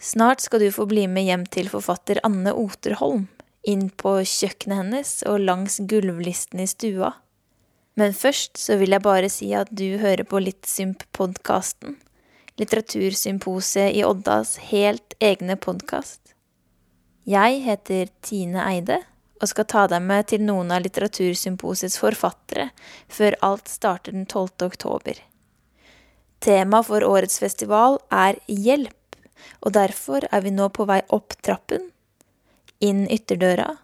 Snart skal du få bli med hjem til forfatter Anne Oterholm, inn på kjøkkenet hennes og langs gulvlisten i stua. Men først så vil jeg bare si at du hører på Littsymp-podkasten, Litteratursymposiet i Oddas helt egne podkast. Jeg heter Tine Eide og skal ta deg med til noen av Litteratursymposiets forfattere før alt starter den 12. oktober. Tema for årets festival er hjelp og derfor er vi nå på vei opp trappen, inn ytterdøra,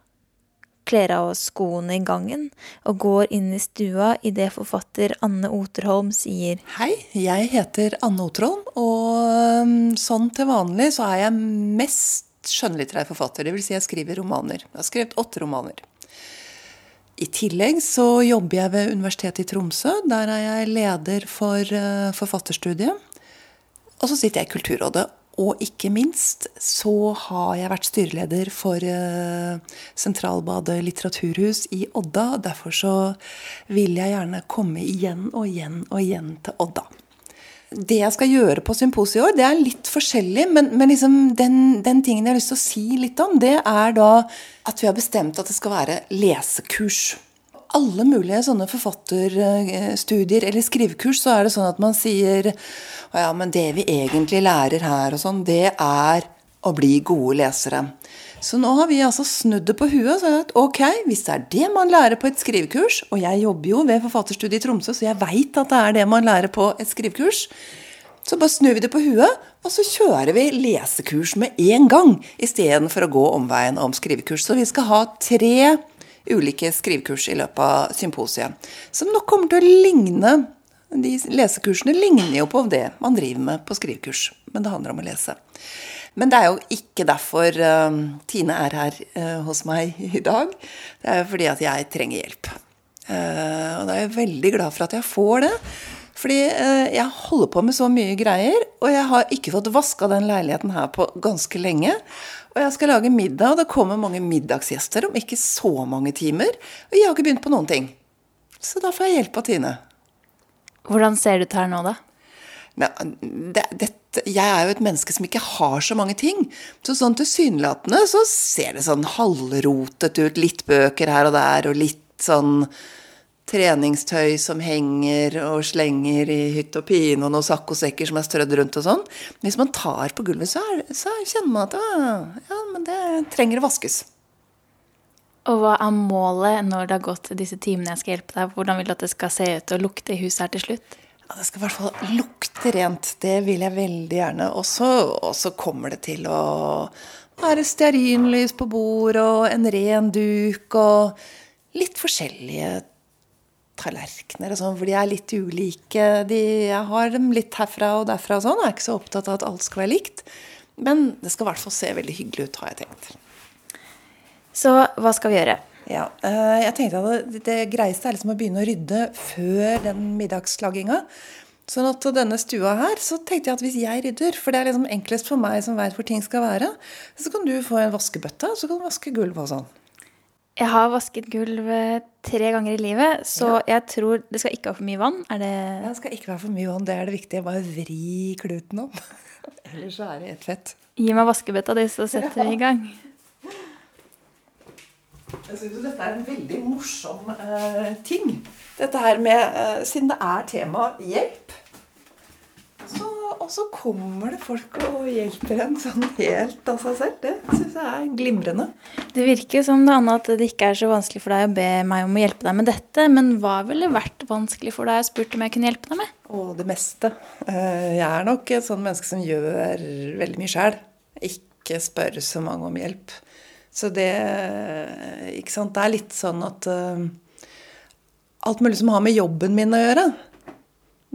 kler av oss skoene i gangen og går inn i stua idet forfatter Anne Oterholm sier Hei, jeg heter Anne Oterholm, og um, sånn til vanlig så er jeg mest skjønnlitterær forfatter. Dvs. Si jeg skriver romaner. Jeg har skrevet åtte romaner. I tillegg så jobber jeg ved Universitetet i Tromsø. Der er jeg leder for uh, forfatterstudiet. Og så sitter jeg i Kulturrådet og ikke minst så har jeg vært styreleder for uh, Sentralbadet litteraturhus i Odda. Derfor så vil jeg gjerne komme igjen og igjen og igjen til Odda. Det jeg skal gjøre på symposiet i år, det er litt forskjellig. Men, men liksom den, den, tingen jeg har lyst til å si litt om, det er da at vi har bestemt at det skal være lesekurs alle mulige sånne forfatterstudier eller skrivekurs, så er det sånn at man sier ja, men det vi egentlig lærer her og sånn, det er å bli gode lesere. Så nå har vi altså snudd det på huet og sagt ok, hvis det er det man lærer på et skrivekurs, og jeg jobber jo ved Forfatterstudiet i Tromsø, så jeg veit at det er det man lærer på et skrivekurs, så bare snur vi det på huet, og så kjører vi lesekurs med en gang, istedenfor å gå omveien om skrivekurs. Så vi skal ha tre ulike skrivekurs i løpet av symposiet. Som nok kommer til å ligne De lesekursene ligner jo på det man driver med på skrivekurs. Men det handler om å lese. Men det er jo ikke derfor uh, Tine er her uh, hos meg i dag. Det er jo fordi at jeg trenger hjelp. Uh, og da er jeg veldig glad for at jeg får det. Fordi jeg holder på med så mye greier, og jeg har ikke fått vaska den leiligheten her på ganske lenge. Og jeg skal lage middag, og det kommer mange middagsgjester om ikke så mange timer. Og jeg har ikke begynt på noen ting. Så da får jeg hjelp av Tine. Hvordan ser det ut her nå, da? Nei, det, det, jeg er jo et menneske som ikke har så mange ting. Så sånn tilsynelatende så ser det sånn halvrotet ut. Litt bøker her og der, og litt sånn treningstøy som henger og slenger i hytt og pine, og noen saccosekker som er strødd rundt og sånn. Hvis man tar på gulvet, så, er, så kjenner man at ja, men det trenger å vaskes. Og hva er målet når det har gått disse timene jeg skal hjelpe deg? Hvordan vil du at det skal se ut og lukte i huset her til slutt? Ja, Det skal i hvert fall lukte rent. Det vil jeg veldig gjerne. Og så kommer det til å være stearinlys på bordet og en ren duk og litt forskjellige tallerkener og sånn, for de er litt ulike. De, jeg har dem litt herfra og derfra og sånn. Jeg er ikke så opptatt av at alt skal være likt. Men det skal i hvert fall se veldig hyggelig ut, har jeg tenkt. Så hva skal vi gjøre? Ja, eh, jeg tenkte at Det, det greieste er liksom å begynne å rydde før den middagslaginga. Sånn at denne stua her, så tenkte jeg at hvis jeg rydder, for det er liksom enklest for meg som veit hvor ting skal være, så kan du få en vaskebøtte, og så kan du vaske gulvet og sånn. Jeg har vasket gulv tre ganger i livet, så ja. jeg tror det skal ikke være for mye vann. Er det Ja, det skal ikke være for mye vann. Det er det viktige. Bare vri kluten om. Ellers så er det ett fett. Gi meg vaskebøtta di, så setter ja. vi i gang. Jeg syns dette er en veldig morsom uh, ting. Dette her med uh, Siden det er tema hjelp, og så kommer det folk og hjelper en sånn helt av seg selv. Det syns jeg er glimrende. Det virker som det Anna, at det ikke er så vanskelig for deg å be meg om å hjelpe deg med dette. Men hva ville vært vanskelig for deg? Jeg spurte om jeg kunne hjelpe deg med. Å, det meste. Eh, jeg er nok et sånn menneske som gjør veldig mye sjæl. Ikke spør så mange om hjelp. Så det Ikke sant. Det er litt sånn at uh, alt mulig som har med jobben min å gjøre,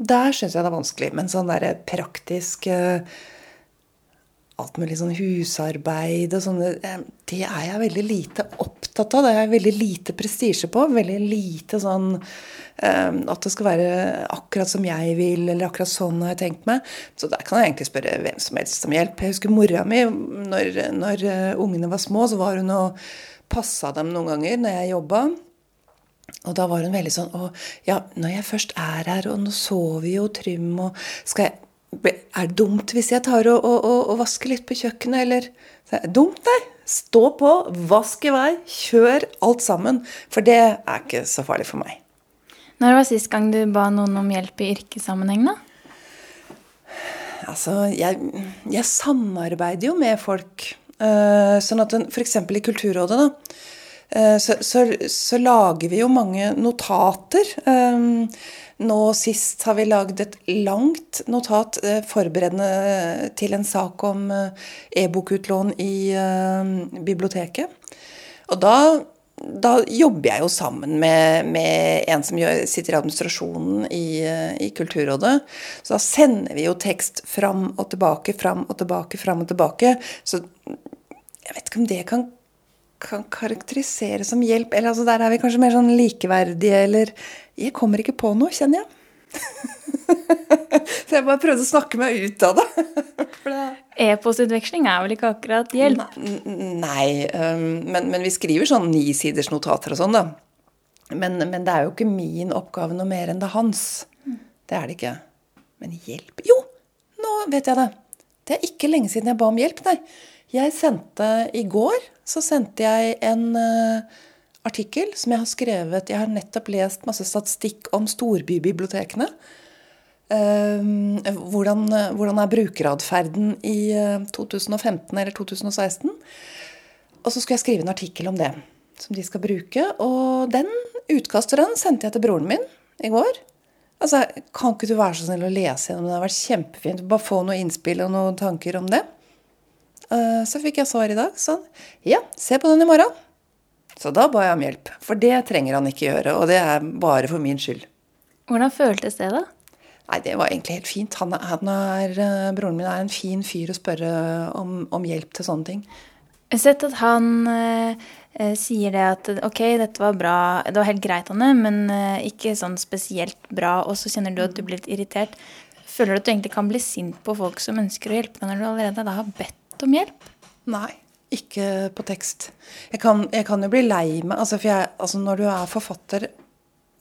der syns jeg det er vanskelig. Men sånn derre praktisk eh, Alt mulig sånn husarbeid og sånne eh, Det er jeg veldig lite opptatt av. Det er jeg veldig lite prestisje på. Veldig lite sånn eh, at det skal være akkurat som jeg vil, eller akkurat sånn har jeg tenkt meg. Så der kan jeg egentlig spørre hvem som helst om hjelp. Jeg husker mora mi, når, når ungene var små, så var hun og passa dem noen ganger når jeg jobba. Og da var hun veldig sånn Å, ja, når jeg først er her, og nå sover jo Trym, og skal jeg Er det dumt hvis jeg tar og, og, og, og vasker litt på kjøkkenet, eller så er det Dumt, nei. Stå på, vask i vei, kjør alt sammen. For det er ikke så farlig for meg. Når var sist gang du ba noen om hjelp i yrkessammenheng, da? Altså, jeg, jeg samarbeider jo med folk. Uh, sånn at f.eks. i Kulturrådet, da. Uh, så, så, så, lager vi jo mange notater. Um, nå sist har vi lagd et langt notat uh, forberedende til en sak om e-bokutlån i biblioteket. Og da da jobber jeg jo sammen med, med en som sitter i administrasjonen i, i, Kulturrådet. Så da sender vi jo tekst fram og tilbake, fram og tilbake, fram og tilbake. Så jeg vet ikke om det kan, kan karakterisere som hjelp. Eller altså der er vi kanskje mer sånn likeverdige, eller Jeg kommer ikke på noe, kjenner jeg. så jeg bare prøvde å snakke meg ut av det. E-postutveksling er vel ikke akkurat hjelp? Nei, um, men, men, vi skriver sånn nisiders notater og sånn, da. Men, men, det er jo ikke min oppgave noe mer enn det er hans. Det er det ikke. Men hjelp Jo, nå vet jeg det. Det er ikke lenge siden jeg ba om hjelp, nei. Jeg sendte I går så sendte jeg en uh, artikkel som jeg har skrevet Jeg har nettopp lest masse statistikk om storbybibliotekene. Uh, hvordan, hvordan, er brukeratferden i 2015 eh, eller 2016? Og så skulle jeg skrive en artikkel om det, som de skal bruke. Og den utkasteren sendte jeg til broren min i går. Altså, Kan ikke du være så snill å lese gjennom det? Det har vært kjempefint. Bare få noen innspill og noen tanker om det. Uh, så fikk jeg svar i dag. Sånn. Ja, se på den i morgen. Så da ba jeg om hjelp. For det trenger han ikke gjøre. Og det er bare for min skyld. Hvordan føltes det, da? Nei, Det var egentlig helt fint. Han, han er, eh, broren min er en fin fyr å spørre om, om hjelp til sånne ting. Jeg har sett at han eh, eh, sier det at ok, dette var bra, det var helt greit, Anne, men eh, ikke sånn spesielt bra. Og så kjenner du at du blir litt irritert. Føler du at du egentlig kan bli sint på folk som ønsker å hjelpe deg, når du allerede da har bedt om hjelp? Nei. Ikke på tekst. Jeg kan, jeg kan jo bli lei meg altså, jeg, altså Når du er forfatter,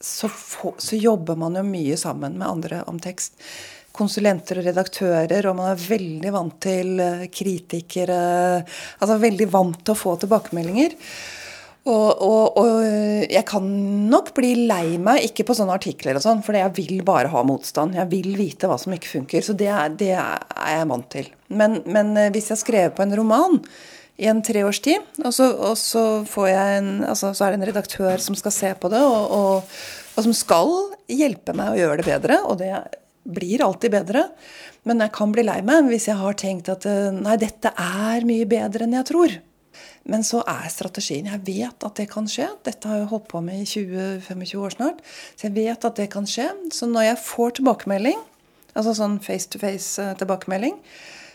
så, få, så, jobber man jo mye sammen med andre om tekst. Konsulenter og redaktører, og man er veldig vant til eh, kritikere. Altså veldig vant til å få tilbakemeldinger. Og, og, og, jeg kan nok bli lei meg, ikke på sånne artikler og sånn, for jeg vil bare ha motstand. Jeg vil vite hva som ikke funker. Så det, det er jeg vant til. Men, men eh, hvis jeg skrev på en roman, i en treårstid. Og så, og så, en, altså, så, er det en redaktør som skal se på det, og, som skal hjelpe meg å gjøre det bedre. Og det blir alltid bedre. Men jeg kan bli lei meg hvis jeg har tenkt at eh, nei, dette er mye bedre enn jeg tror. Men så er strategien Jeg vet at det kan skje. Dette har jeg holdt på med i 20-25 år snart. Så jeg vet at det kan skje. Så når jeg får tilbakemelding, altså sånn face to face-tilbakemelding,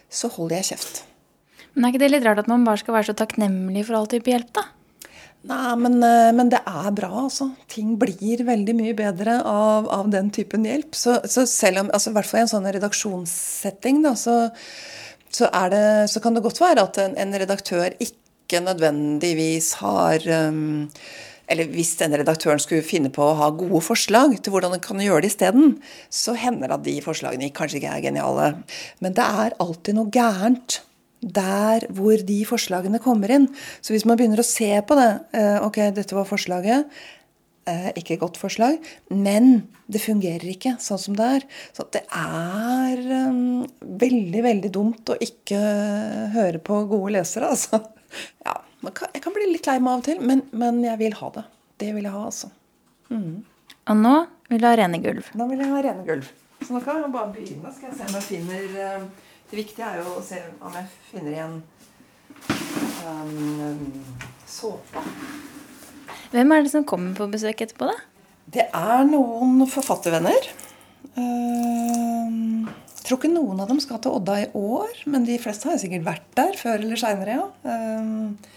så holder jeg kjeft. Men er ikke det litt rart at man bare skal være så takknemlig for all type hjelp, da? Nei, men, eh, men, det er bra, altså. Ting blir veldig mye bedre av, av den typen hjelp. Så, så, selv om, altså i hvert fall i en sånn redaksjonssetting, da, så, så, det, så kan det godt være at en, en redaktør ikke nødvendigvis har um, eller hvis denne redaktøren skulle finne på å ha gode forslag til hvordan en kan gjøre det isteden, så hender det at de forslagene kanskje ikke er geniale. Men det er alltid noe gærent der hvor de forslagene kommer inn. Så hvis man begynner å se på det eh, Ok, dette var forslaget. Eh, ikke et godt forslag. Men det fungerer ikke sånn som det er. Så det er um, veldig, veldig dumt å ikke høre på gode lesere, altså. Ja, kan, jeg kan bli litt lei meg av og til, men, men, jeg vil ha det. Det vil jeg ha, altså. Mm. Og nå vil du ha rene gulv? Nå vil jeg ha rene gulv. Så nå kan jeg bare begynne. Skal jeg se om jeg finner uh, det viktige er jo å se om jeg finner igjen um, såpa. Hvem er det som kommer på besøk etterpå, da? Det er noen forfattervenner. Uh, jeg tror ikke noen av dem skal til Odda i år, men de fleste har sikkert vært der før eller seinere, ja. Uh,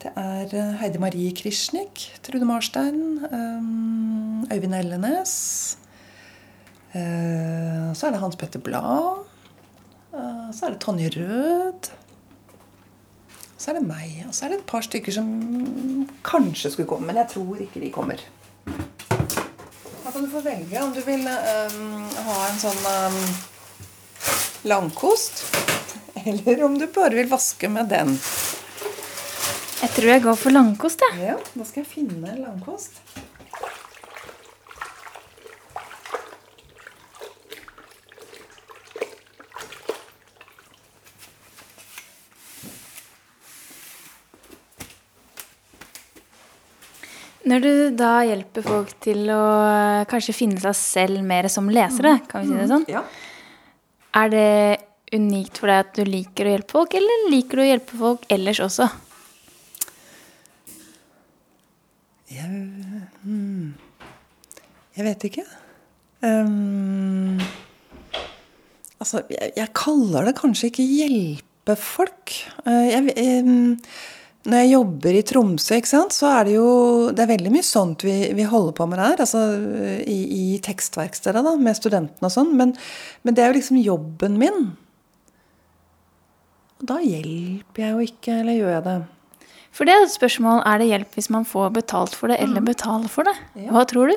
det er Heidi Marie Krishnik, Trude Marstein, um, Øyvind Ellenes. Så er det Hans Petter Blad. Eh, så er det Tonje Rød. Så er det meg. Og så er det et par stykker som kanskje skulle komme, men jeg tror ikke de kommer. Da kan du få velge om du vil um, ha en sånn um, langkost, eller om du bare vil vaske med den. Jeg tror jeg går for langkost, jeg. Ja, da skal jeg finne langkost. Når du da hjelper folk til å eh, kanskje finne seg selv mer som lesere, kan vi si det sånn, Ja. Er det unikt for deg at du liker å hjelpe folk, eller liker du å hjelpe folk ellers også? Jeg, hmm, jeg vet ikke. Um, altså, jeg, jeg kaller det kanskje ikke hjelpe folk. Uh, jeg, ehm, når jeg jobber i Tromsø, sant, så er det jo det er veldig mye sånt vi, vi holder på med der. Altså i, i tekstverkstedet da, med studentene og sånn. Men, men det er jo liksom jobben min. Og da hjelper jeg jo ikke, eller gjør jeg det? For det er et spørsmål, er det hjelp hvis man får betalt for det, eller betaler for det? Hva tror du?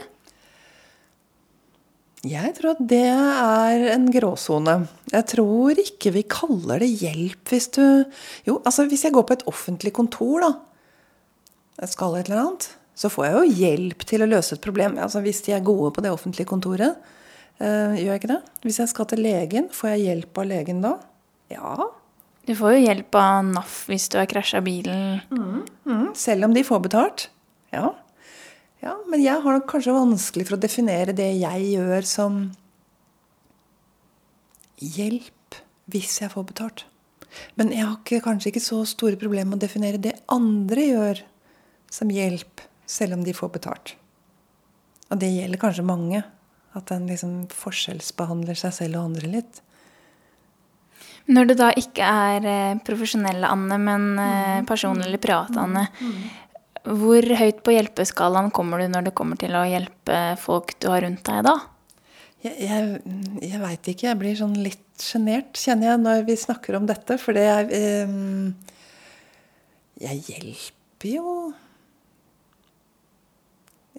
Jeg tror at det er en gråsone. Jeg tror ikke vi kaller det hjelp hvis du Jo, altså hvis jeg går på et offentlig kontor, da, jeg skal et eller annet, så får jeg jo hjelp til å løse et problem. Altså Hvis de er gode på det offentlige kontoret. Eh, gjør jeg ikke det? Hvis jeg skal til legen, får jeg hjelp av legen da? Ja. Du får jo hjelp av NAF hvis du har krasja bilen. Mm, selv om de får betalt. Ja. Ja. Men jeg har nok kanskje vanskelig for å definere det jeg gjør som hjelp hvis jeg får betalt. Men jeg har ikke, kanskje ikke så store problemer med å definere det andre gjør som hjelp, selv om de får betalt. Og det gjelder kanskje mange. At en liksom forskjellsbehandler seg selv og andre litt. Når det da ikke er eh, profesjonelle Anne, men eh, personlig eller private Anne, hvor høyt på hjelpeskalaen kommer du når det kommer til å hjelpe folk du har rundt deg da? Jeg, jeg, jeg veit ikke. Jeg blir sånn litt sjenert, kjenner jeg, når vi snakker om dette. For det er eh, Jeg hjelper jo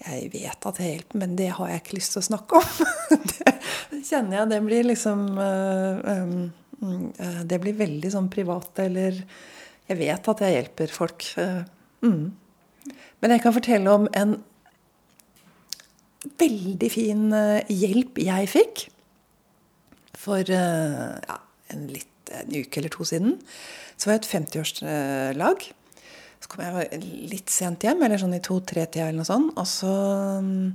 Jeg vet at jeg hjelper, men det har jeg ikke lyst til å snakke om. det, kjenner jeg. Det blir liksom eh, um, eh, Det blir veldig sånn privat, eller Jeg vet at jeg hjelper folk. eh, mm. Men jeg kan fortelle om en veldig fin eh, hjelp jeg fikk for eh, ja, en, litt, en uke eller to siden. Så var jeg et 50-årslag. Så kom jeg litt sent hjem, eller sånn i to-tre-tida eller noe sånt. Og så mm,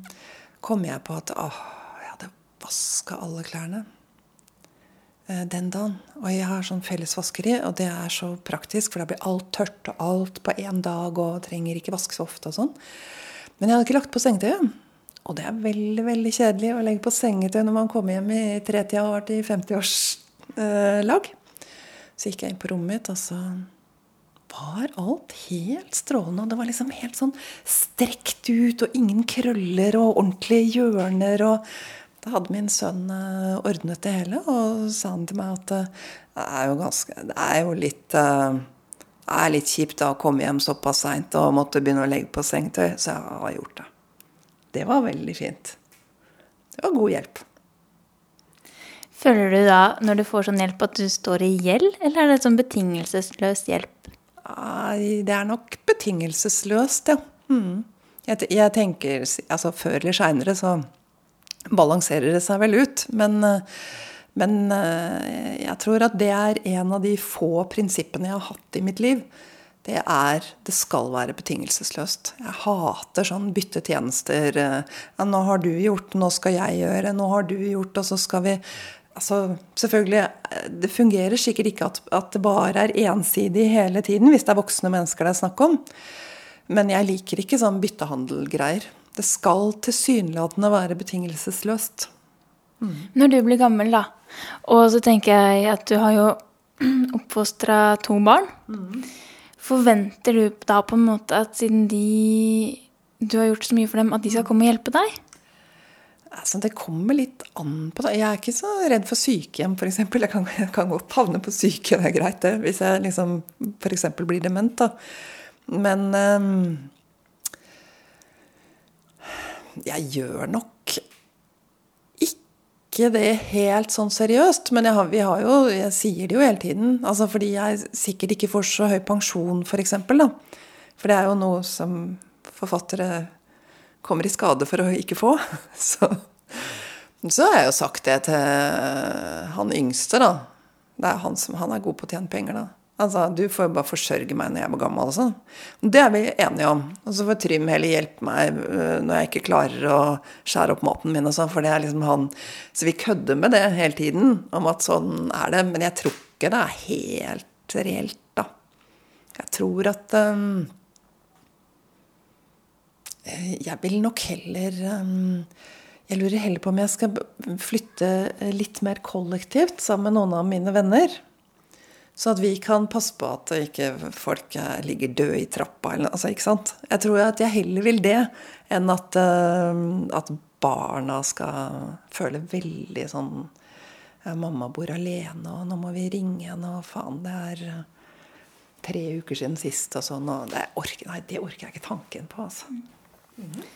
kom jeg på at åh, jeg hadde vaska alle klærne den dagen. Og jeg har sånn fellesvaskeri, og det er så praktisk, for da blir alt tørt og alt på én dag, og trenger ikke vaske så ofte og sånn. Men jeg hadde ikke lagt på sengetøyet. Og det er veldig veldig kjedelig å legge på sengetøy når man kommer hjem i tretida og har vært i 50-årslag. Så gikk jeg inn på rommet mitt, og så var alt helt strålende. Og det var liksom helt sånn strekt ut, og ingen krøller og ordentlige hjørner. og da hadde min sønn eh, ordnet det hele, og sa han til meg at eh, det er jo, ganske, det er jo litt eh, det er litt kjipt da å komme hjem såpass seint og måtte begynne å legge på sengetøy. Så jeg har gjort det. Det var veldig fint. Det var god hjelp. Føler du da, når du får sånn hjelp, at du står i gjeld, eller er det sånn betingelsesløs hjelp? Nei, det er nok betingelsesløst, ja. Mm. Jeg, jeg, tenker altså Før eller seinere så balanserer det seg vel ut. Men, men jeg tror at det er en av de få prinsippene jeg har hatt i mitt liv. Det er det skal være betingelsesløst. Jeg hater sånn bytte tjenester. Ja, 'Nå har du gjort, nå skal jeg gjøre. Nå har du gjort, og så skal vi' Altså, selvfølgelig, Det fungerer sikkert ikke at, at det bare er ensidig hele tiden, hvis det er voksne mennesker det er snakk om. Men jeg liker ikke sånn byttehandelgreier. Det skal tilsynelatende være betingelsesløst. Mm. Når du blir gammel, da, og så tenker jeg at du har jo oppfostra to barn. Mm. Forventer du da på en måte at siden de du har gjort så mye for dem, at de skal komme og hjelpe deg? Altså, det kommer litt an på det. Jeg er ikke så redd for sykehjem, f.eks. Jeg, kan, jeg kan godt havne på sykehjem, det er greit, det. Hvis jeg liksom f.eks. blir dement, da. Men um, jeg gjør nok ikke det helt sånn seriøst. Men jeg, har, vi har jo, jeg sier det jo hele tiden. Altså fordi jeg sikkert ikke får så høy pensjon, f.eks. For, eksempel, for det er jo noe som forfattere kommer i skade for å ikke få. Så, så har jeg jo sagt det til han yngste, da. Det er han, som, han er god på å tjene penger, da. Altså, Du får jo bare forsørge meg når jeg blir gammel. og sånn. Det er vi enige om. Og så får Trym heller hjelpe meg øh, når jeg ikke klarer å skjære opp maten min. og sånn, for det er liksom han. Så vi kødder med det hele tiden, om at sånn er det. Men jeg tror ikke det er helt reelt, da. Jeg tror at um, Jeg vil nok heller um, Jeg lurer heller på om jeg skal flytte litt mer kollektivt sammen med noen av mine venner. Så at vi kan passe på at ikke folk eh, ligger døde i trappa. Eller, altså, ikke sant? Jeg tror at jeg heller vil det enn at, uh, at barna skal føle veldig sånn Mamma bor alene, og nå må vi ringe henne, og faen, det er tre uker siden sist, og sånn. Og det, orker, nei, det orker jeg ikke tanken på, altså. Mm.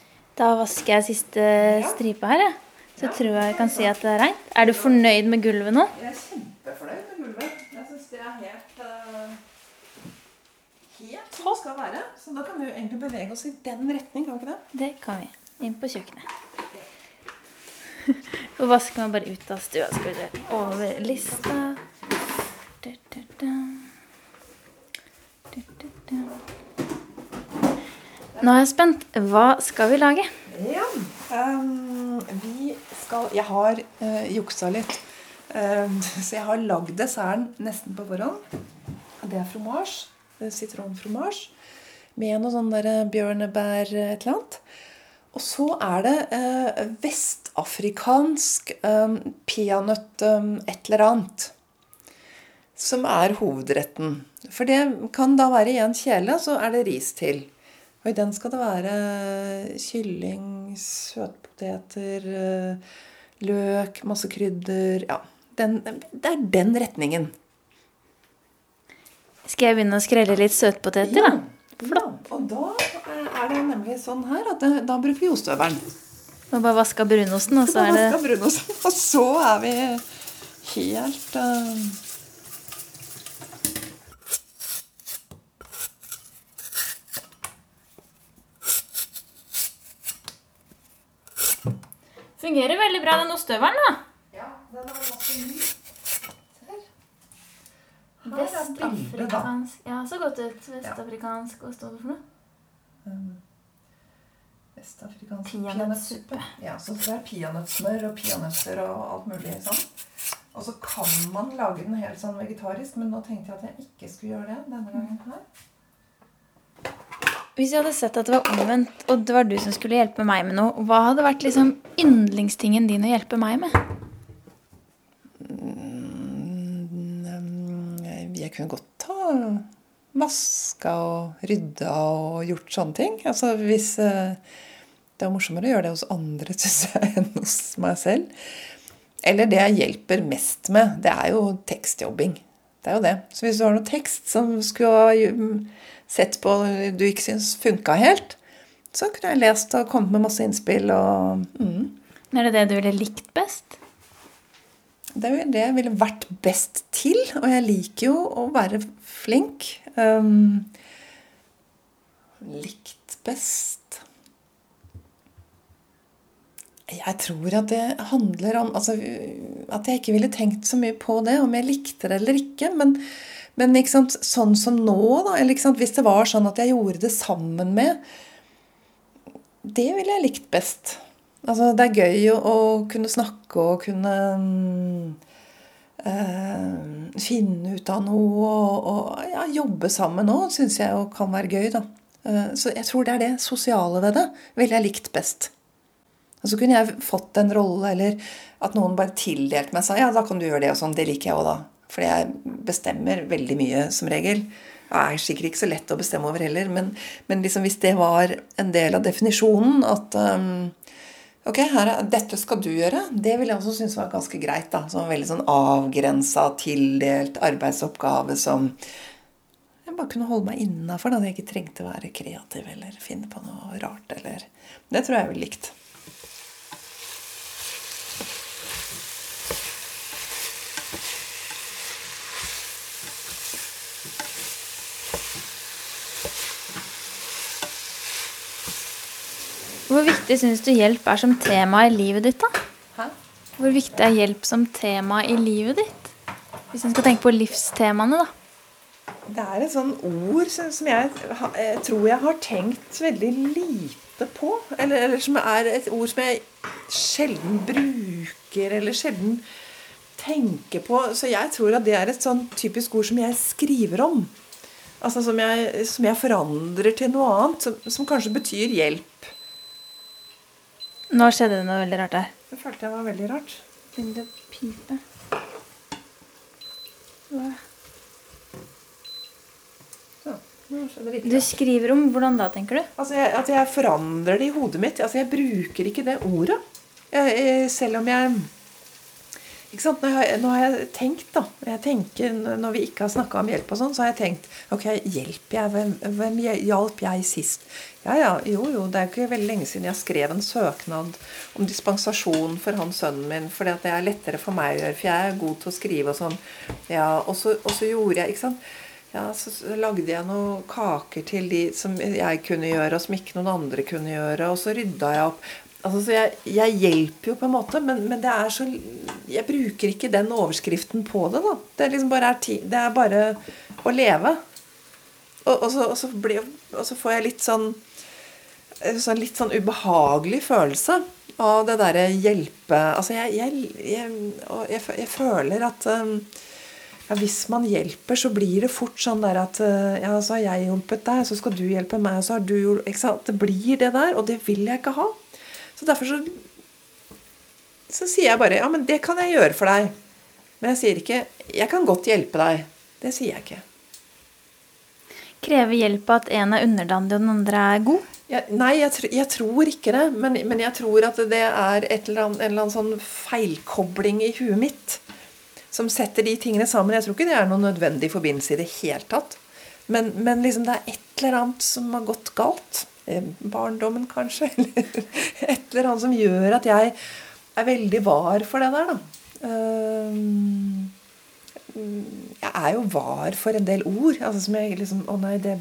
Da vasker jeg siste stripe her, jeg. Så jeg tror jeg kan si at det er reint. Er du fornøyd med gulvet nå? Jeg er kjempefornøyd er helt uh, Helt som det skal være. Så da kan vi jo egentlig bevege oss i den retning, kan vi ikke det? Det kan vi. Inn på kjøkkenet. Og vasker man bare ut av stua. Skal vi se. Over lista. Nå er jeg spent. Hva skal vi lage? Ja, um, vi skal Jeg har uh, juksa litt. Ehm, så jeg har lagd desserten nesten på forhånd. Det er fromage. Sitronfromage. Med noe sånn der bjørnebær et eller annet. Og så er det eh, vestafrikansk eh, peanøtt eh, et eller annet. Som er hovedretten. For det kan da være i en kjele, så er det ris til. Og i den skal det være kylling, søtpoteter, eh, løk, masse krydder. Ja, den, det er den retningen. Skal jeg begynne å skrelle litt søtpoteter, ja. da? Flott. Og da er det nemlig sånn her at det, da bruker vi ostehøvelen. Må bare vaske brunosten, og så er det brunosten, Og så er vi helt uh... Fungerer veldig bra, den ostehøvelen, da. Den er ganske ny. Vestafrikansk Ja, så godt ut. Vestafrikansk Hva står det for noe? Um, Vestafrikansk peanøttsuppe. Ja, så det er peanøttsmør og peanøtter og alt mulig sånn. Og så kan man lage den helt sånn vegetarisk, men nå tenkte jeg at jeg ikke skulle gjøre det denne gangen her. Hvis jeg hadde sett at det var omvendt, og det var du som skulle hjelpe meg med noe, hva hadde vært liksom yndlingstingen din å hjelpe meg med? Jeg kunne godt ha vaska og rydda og gjort sånne ting. Altså hvis eh, Det er morsommere å gjøre det hos andre, syns jeg, enn hos meg selv. Eller det jeg hjelper mest med, det er jo tekstjobbing. Det er jo det. Så hvis du har noe tekst som skulle ha sett på du ikke syns funka helt, så kunne jeg lest og kommet med masse innspill og mm. Er det det du ville likt best? Det er det jeg ville vært best til. Og jeg liker jo å være flink. Um, likt best Jeg tror at det handler om altså, At jeg ikke ville tenkt så mye på det, om jeg likte det eller ikke. Men, men sånn som nå, da, eller hvis det var sånn at jeg gjorde det sammen med Det ville jeg likt best. Altså, det er gøy å, kunne snakke og kunne øh, finne ut av noe og, og ja, jobbe sammen òg, syns jeg kan være gøy. da. Uh, så jeg tror det er det sosiale ved det ville jeg likt best. Og så kunne jeg fått en rolle, eller at noen bare tildelte meg og sa ja, da kan du gjøre det og sånn. Det liker jeg òg, da. Fordi jeg bestemmer veldig mye som regel. Det er sikkert ikke så lett å bestemme over heller, men, men liksom hvis det var en del av definisjonen at um, Ok, her, dette skal du gjøre. Det vil jeg også synes var ganske greit. da, en veldig sånn avgrensa, tildelt arbeidsoppgave som jeg bare kunne holde meg innafor. At jeg ikke trengte å være kreativ eller finne på noe rart. eller... Det tror jeg ville likt. Hvor viktig syns du hjelp er som tema i livet ditt, da? Hæ? Hvor viktig er hjelp som tema i livet ditt? Hvis en skal tenke på livstemaene, da. Det er et sånn ord som som jeg, jeg tror jeg har tenkt veldig lite på. Eller, eller som er et ord som jeg sjelden bruker, eller sjelden tenker på. Så jeg tror at det er et sånn typisk ord som jeg skriver om. Altså som jeg, som jeg forandrer til noe annet, som, som kanskje betyr hjelp. Nå skjedde det noe veldig rart der. Det følte jeg var veldig rart. Begynte å pipe. Så, nå skjedde det Du skriver om hvordan da, tenker du? Altså jeg, At jeg forandrer det i hodet mitt. Altså Jeg bruker ikke det ordet. Jeg, jeg, selv om jeg? Nå har, jeg, nå har jeg tenkt, da. Jeg tenker, når vi ikke har snakka om hjelp, og sånn, så har jeg tenkt Ok, hjelper jeg? Hvem, hvem hjalp jeg sist? Ja ja, jo jo, det er jo ikke veldig lenge siden jeg skrev en søknad om dispensasjon for han sønnen min, for det er lettere for meg å gjøre, for jeg er god til å skrive og sånn. Ja, og så, og så gjorde jeg, ikke sant ja, så lagde jeg noen kaker til de som jeg kunne gjøre, og som ikke noen andre kunne gjøre. Og så rydda jeg opp. Altså, så jeg, jeg hjelper jo på en måte, men, men det er så Jeg bruker ikke den overskriften på det, da. Det er liksom bare, er ti, det er bare å leve. Og, og, så, og, så blir, og så får jeg litt sånn sånn litt sånn ubehagelig følelse av det derre hjelpe Altså, jeg, jeg, jeg, føler at um, ja, hvis man hjelper, så blir det fort sånn der at uh, Ja, så har jeg hjulpet deg, så skal du hjelpe meg, så har du Ikke sant? Det blir det der, og det vil jeg ikke ha. Så derfor så Så sier jeg bare Ja, men det kan jeg gjøre for deg. Men jeg sier ikke Jeg kan godt hjelpe deg. Det sier jeg ikke. Krever hjelp at en er underdanig og den andre er god? Jeg, nei, jeg, tr jeg tror ikke det. Men, men jeg tror at det er et eller annet, en eller annen sånn feilkobling i huet mitt som setter de tingene sammen. Jeg tror ikke det er noen nødvendig forbindelse i det hele tatt. Men, men liksom det er et eller annet som har gått galt. Eh, Barndommen, kanskje. Eller et eller annet som gjør at jeg er veldig var for det der, da. Ehm, jeg er jo var for en del ord. Altså som jeg liksom Å nei, det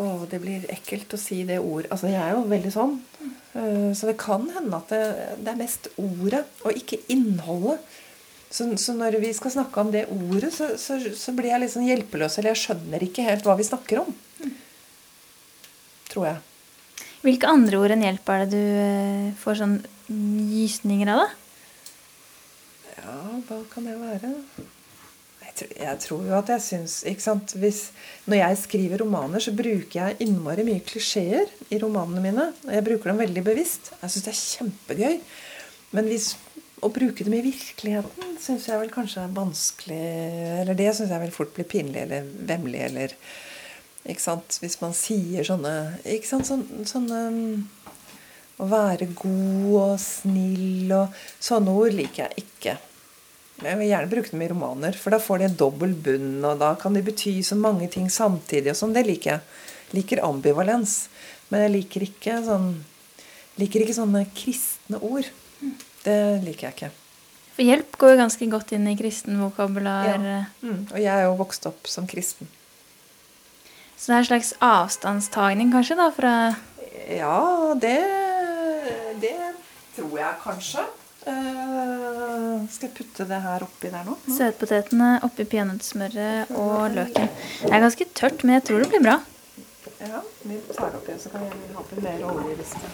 å, det blir ekkelt å si det ord. Altså, jeg er jo veldig sånn. Eh, Så det kan hende at det, det er mest ordet, og ikke innholdet. Så, så når vi skal snakke om det ordet, så, så, så blir jeg litt sånn hjelpeløs. Eller jeg skjønner ikke helt hva vi snakker om. Tror jeg. Hvilke andre ord enn hjelp er det du eh, får sånn gysninger av, da? Ja, hva kan det være? Jeg tror, jeg tror jo at jeg syns ikke sant? Hvis, Når jeg skriver romaner, så bruker jeg innmari mye klisjeer i romanene mine. Og jeg bruker dem veldig bevisst. Jeg syns det er kjempegøy. Men hvis, å bruke dem i virkeligheten syns jeg vel kanskje er vanskelig Eller det syns jeg vel fort blir pinlig eller vemmelig eller Ikke sant? Hvis man sier sånne Ikke sant? Sånne, sånne um, Å være god og snill og Sånne ord liker jeg ikke. Jeg vil gjerne bruke dem i romaner, for da får de en dobbel bunn, og da kan de bety så mange ting samtidig og sånn. Det liker jeg. Liker ambivalens. Men jeg liker ikke sånn liker ikke sånne kristne ord. Det liker jeg ikke. For hjelp går jo ganske godt inn i kristen vokabular. Ja. Mm. Og jeg er jo vokst opp som kristen. Så det er en slags avstandstagning, kanskje, da, fra Ja, det, det tror jeg kanskje. Uh, skal jeg putte det her oppi der nå? søtpotetene oppi peanøttsmøret og løken. Det er ganske tørt, men jeg tror det blir bra. Ja, vi tar oppi, så kan jeg ha på mer olje hvis det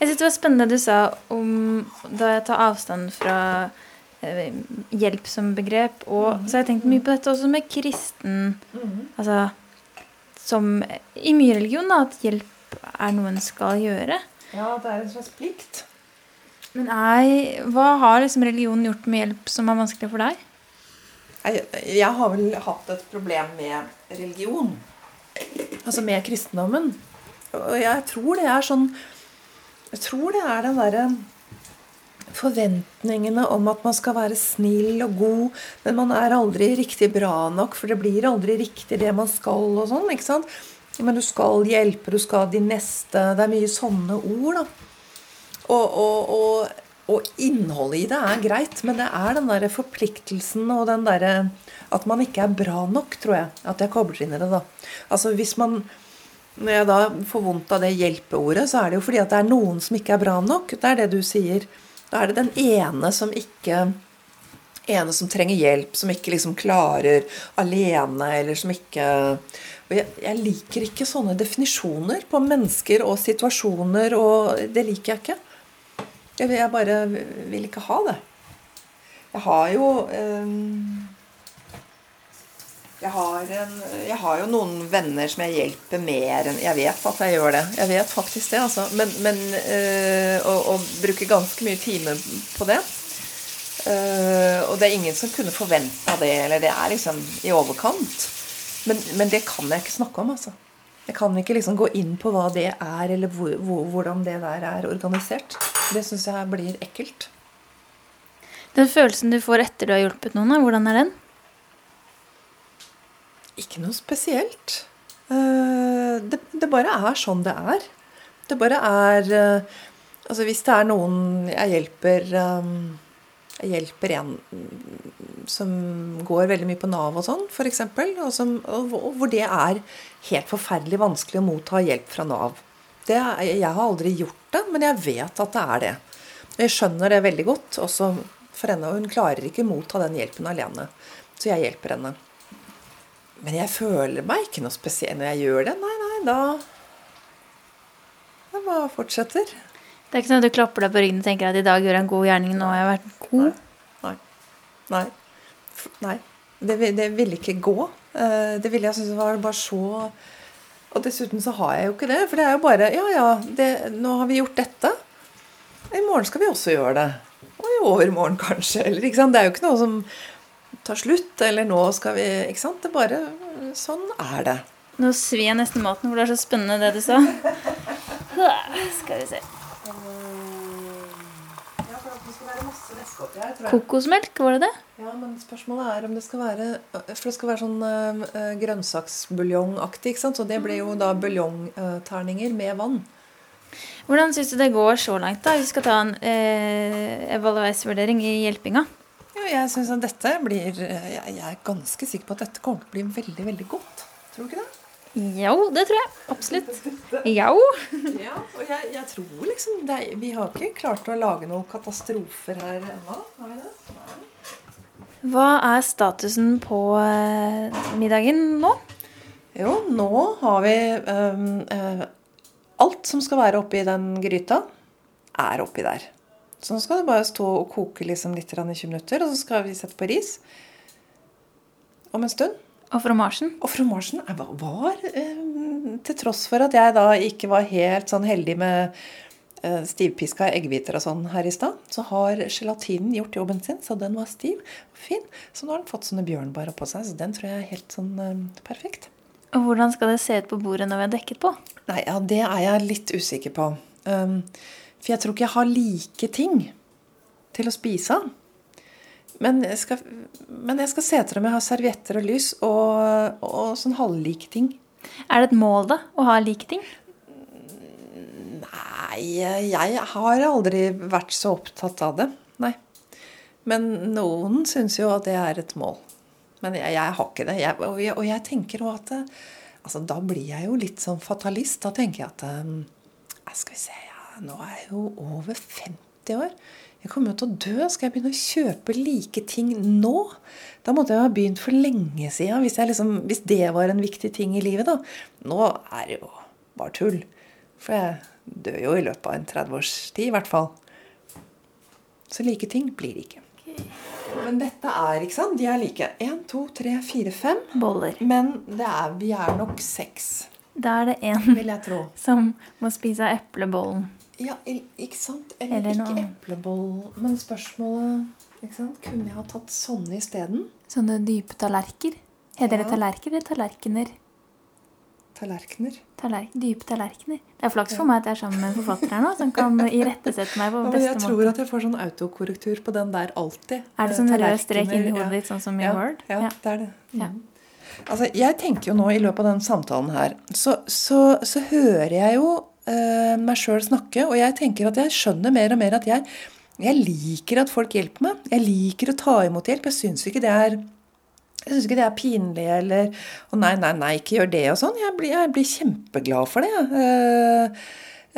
Jeg synes det var spennende det du sa om da jeg tar avstand fra hjelp som begrep. Og så har jeg tenkt mye på dette også med kristen Altså som i mye religion, da, at hjelp er noe en skal gjøre. Ja, det er en slags plikt. Men nei, hva har liksom religionen gjort med hjelp som er vanskelig for deg? Jeg, jeg har vel hatt et problem med religion. Altså med kristendommen. Og jeg tror det er sånn Jeg tror det er den derre forventningene om at man skal være snill og god, men man er aldri riktig bra nok, for det blir aldri riktig det man skal og sånn. ikke sant? Men du skal hjelpe, du skal de neste Det er mye sånne ord, da. Og, og, og, og innholdet i det er greit, men det er den derre forpliktelsen og den derre At man ikke er bra nok, tror jeg. At jeg kobler inn i det, da. Altså hvis man Når jeg da får vondt av det hjelpeordet, så er det jo fordi at det er noen som ikke er bra nok. Det er det du sier. Da er det den ene som ikke ene som trenger hjelp, som ikke liksom klarer alene, eller som ikke og jeg, jeg, liker ikke sånne definisjoner på mennesker og situasjoner, og det liker jeg ikke. Jeg, bare vil ikke ha det. Jeg har jo um, jeg har, en, jeg har, jo noen venner som jeg hjelper mer enn Jeg vet at jeg gjør det. Jeg vet faktisk det, altså. Men, men øh, å, å, bruke ganske mye timer på det øh, Og det er ingen som kunne forventa det, eller det er liksom i overkant. Men, men, det kan jeg ikke snakke om, altså. Jeg kan ikke liksom gå inn på hva det er, eller hvor, hvor, hvordan det der er organisert. Det syns jeg blir ekkelt. Den følelsen du får etter du har hjulpet noen, hvordan er den? Ikke noe spesielt. Eh, det, det bare er sånn det er. Det bare er eh, Altså hvis det er noen jeg hjelper eh, Jeg hjelper en som går veldig mye på Nav og sånn, f.eks., og, og hvor det er helt forferdelig vanskelig å motta hjelp fra Nav. Det, jeg har aldri gjort det, men jeg vet at det er det. Jeg skjønner det veldig godt, også for henne. Og hun klarer ikke motta den hjelpen alene. Så jeg hjelper henne. Men jeg føler meg ikke noe spesiell når jeg gjør det. Nei, nei, da Jeg bare fortsetter. Det er ikke sånn at du klapper deg på ryggen og tenker at i dag gjør jeg en god gjerning, nå har jeg vært god? Nei. Nei. Nei. Det, det ville ikke gå. Eh, det ville jeg synes var bare så Og dessuten så har jeg jo ikke det. For det er jo bare Ja, ja, det, nå har vi gjort dette. I morgen skal vi også gjøre det. Og i overmorgen kanskje. Eller, ikke sant? Det er jo ikke noe som tar slutt, eller nå skal vi Ikke sant? Det bare Sånn er det. Nå svir jeg nesten maten, for det er så spennende det du sa. Skal vi se. Kokosmelk, var det det? Ja, men spørsmålet er om det skal være For det skal være sånn uh, grønnsaksbuljongaktig, ikke sant? Så det blir jo da buljongterninger med vann. Hvordan syns du det går så langt, da? Vi skal ta en eh, evalueringsvurdering i hjelpinga. Ja, jeg syns at dette blir jeg, jeg er ganske sikker på at dette kommer til å bli veldig, veldig godt. Tror du ikke det? Jo, det tror jeg. Absolutt. Jo. ja, og jeg, jeg tror liksom er, Vi har ikke klart å lage noen katastrofer her ennå. Har vi det? Hva er statusen på eh, middagen nå? Jo, nå har vi uh, Alt som skal være oppi den gryta, er oppi der. Så nå skal det bare stå og koke liksom litt i 20 minutter, og så skal vi sette på ris om en stund. Og fromasjen? Og fromasjen var, var til tross for at jeg da ikke var helt sånn heldig med eh, stivpiska eggehviter og sånn her i stad, så har gelatinen gjort jobben sin, så den var stiv og fin. Så nå har den fått sånne bjørnbær oppå seg, så den tror jeg er helt sånn eh, perfekt. Og hvordan skal det se ut på bordet når vi har dekket på? Nei, ja, Det er jeg litt usikker på. Um, for jeg tror ikke jeg har like ting til å spise av. Men men jeg skal se etter om jeg har servietter og lys og, og sånn halvlike ting. Er det et mål, da, å ha like ting? Nei, jeg har aldri vært så opptatt av det. Nei. Men noen syns jo at det er et mål. Men jeg, jeg har ikke det. Jeg, og, jeg, og, jeg, tenker òg at altså, Da blir jeg jo litt sånn fatalist. Da tenker jeg at um, Skal vi se Nå er jeg jo over 50 år. Jeg kommer jo til å dø. Skal jeg begynne å kjøpe like ting nå? Da måtte jeg ha begynt for lenge siden, hvis, liksom, hvis det var en viktig ting i livet. da. Nå er det jo bare tull. For jeg dør jo i løpet av en 30 års tid, i hvert fall. Så like ting blir det ikke. Men dette er, ikke sant? De er like. Én, to, tre, fire, fem. Boller. Men er, vi er nok seks. Da er det én som må spise av eplebollen. Ja, ikke sant? Eller, Eller ikke epleboll. Men spørsmålet ikke sant? Kunne jeg ha tatt sånne isteden? Sånne dype tallerker? Heter ja. det tallerker eller tallerkener? Tallerkener. Tallerk dype tallerkener. Det er flaks for meg at jeg er sammen med en forfatter her nå, som kan irettesette meg på beste måte. Jeg tror måte. at jeg får sånn autokorrektur på den der alltid. Er det sånn rød strek inni hodet ditt, sånn som i ja, Word? Ja, ja, det er det. Mm. Altså, jeg tenker jo nå i løpet av den samtalen her, så, så, så hører jeg jo meg sjøl snakke, og jeg tenker at jeg skjønner mer og mer at jeg Jeg liker at folk hjelper meg. Jeg liker å ta imot hjelp. Jeg syns ikke det er jeg syns ikke det er pinlig eller Å, nei, nei, nei, ikke gjør det og sånn. Jeg blir, jeg blir kjempeglad for det. Uh,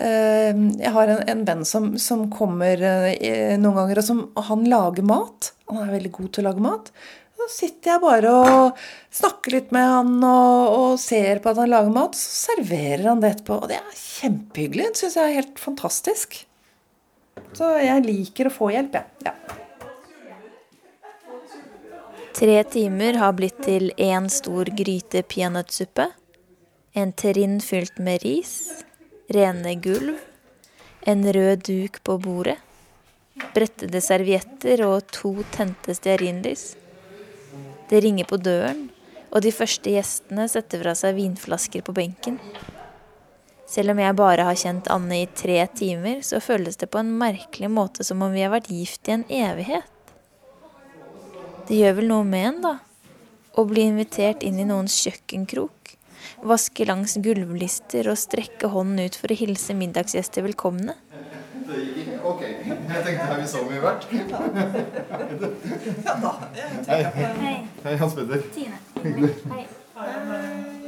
uh, jeg har en, en venn som, som kommer noen ganger, og som og han lager mat. Han er veldig god til å lage mat. Så sitter jeg bare og snakker litt med han og, og ser på at han lager mat. Så serverer han det etterpå. Og det er kjempehyggelig. Det syns jeg er helt fantastisk. Så jeg liker å få hjelp, jeg. Ja. Tre timer har blitt til én stor gryte peanøttsuppe, en terrine fylt med ris, rene gulv, en rød duk på bordet, brettede servietter og to tente stearinlys. Det ringer på døren, og de første gjestene setter fra seg vinflasker på benken. Selv om jeg bare har kjent Anne i tre timer, så føles det på en merkelig måte som om vi har vært gift i en evighet. Det gjør vel noe med en, da. Å bli invitert inn i noens kjøkkenkrok. Vaske langs gulvlister og strekke hånden ut for å hilse middagsgjester velkomne. Det gikk ikke? Ok. Jeg tenkte her vi så mye verdt? Ja da. Hei. Hei, Hans Petter. Tine. Hei. Hei.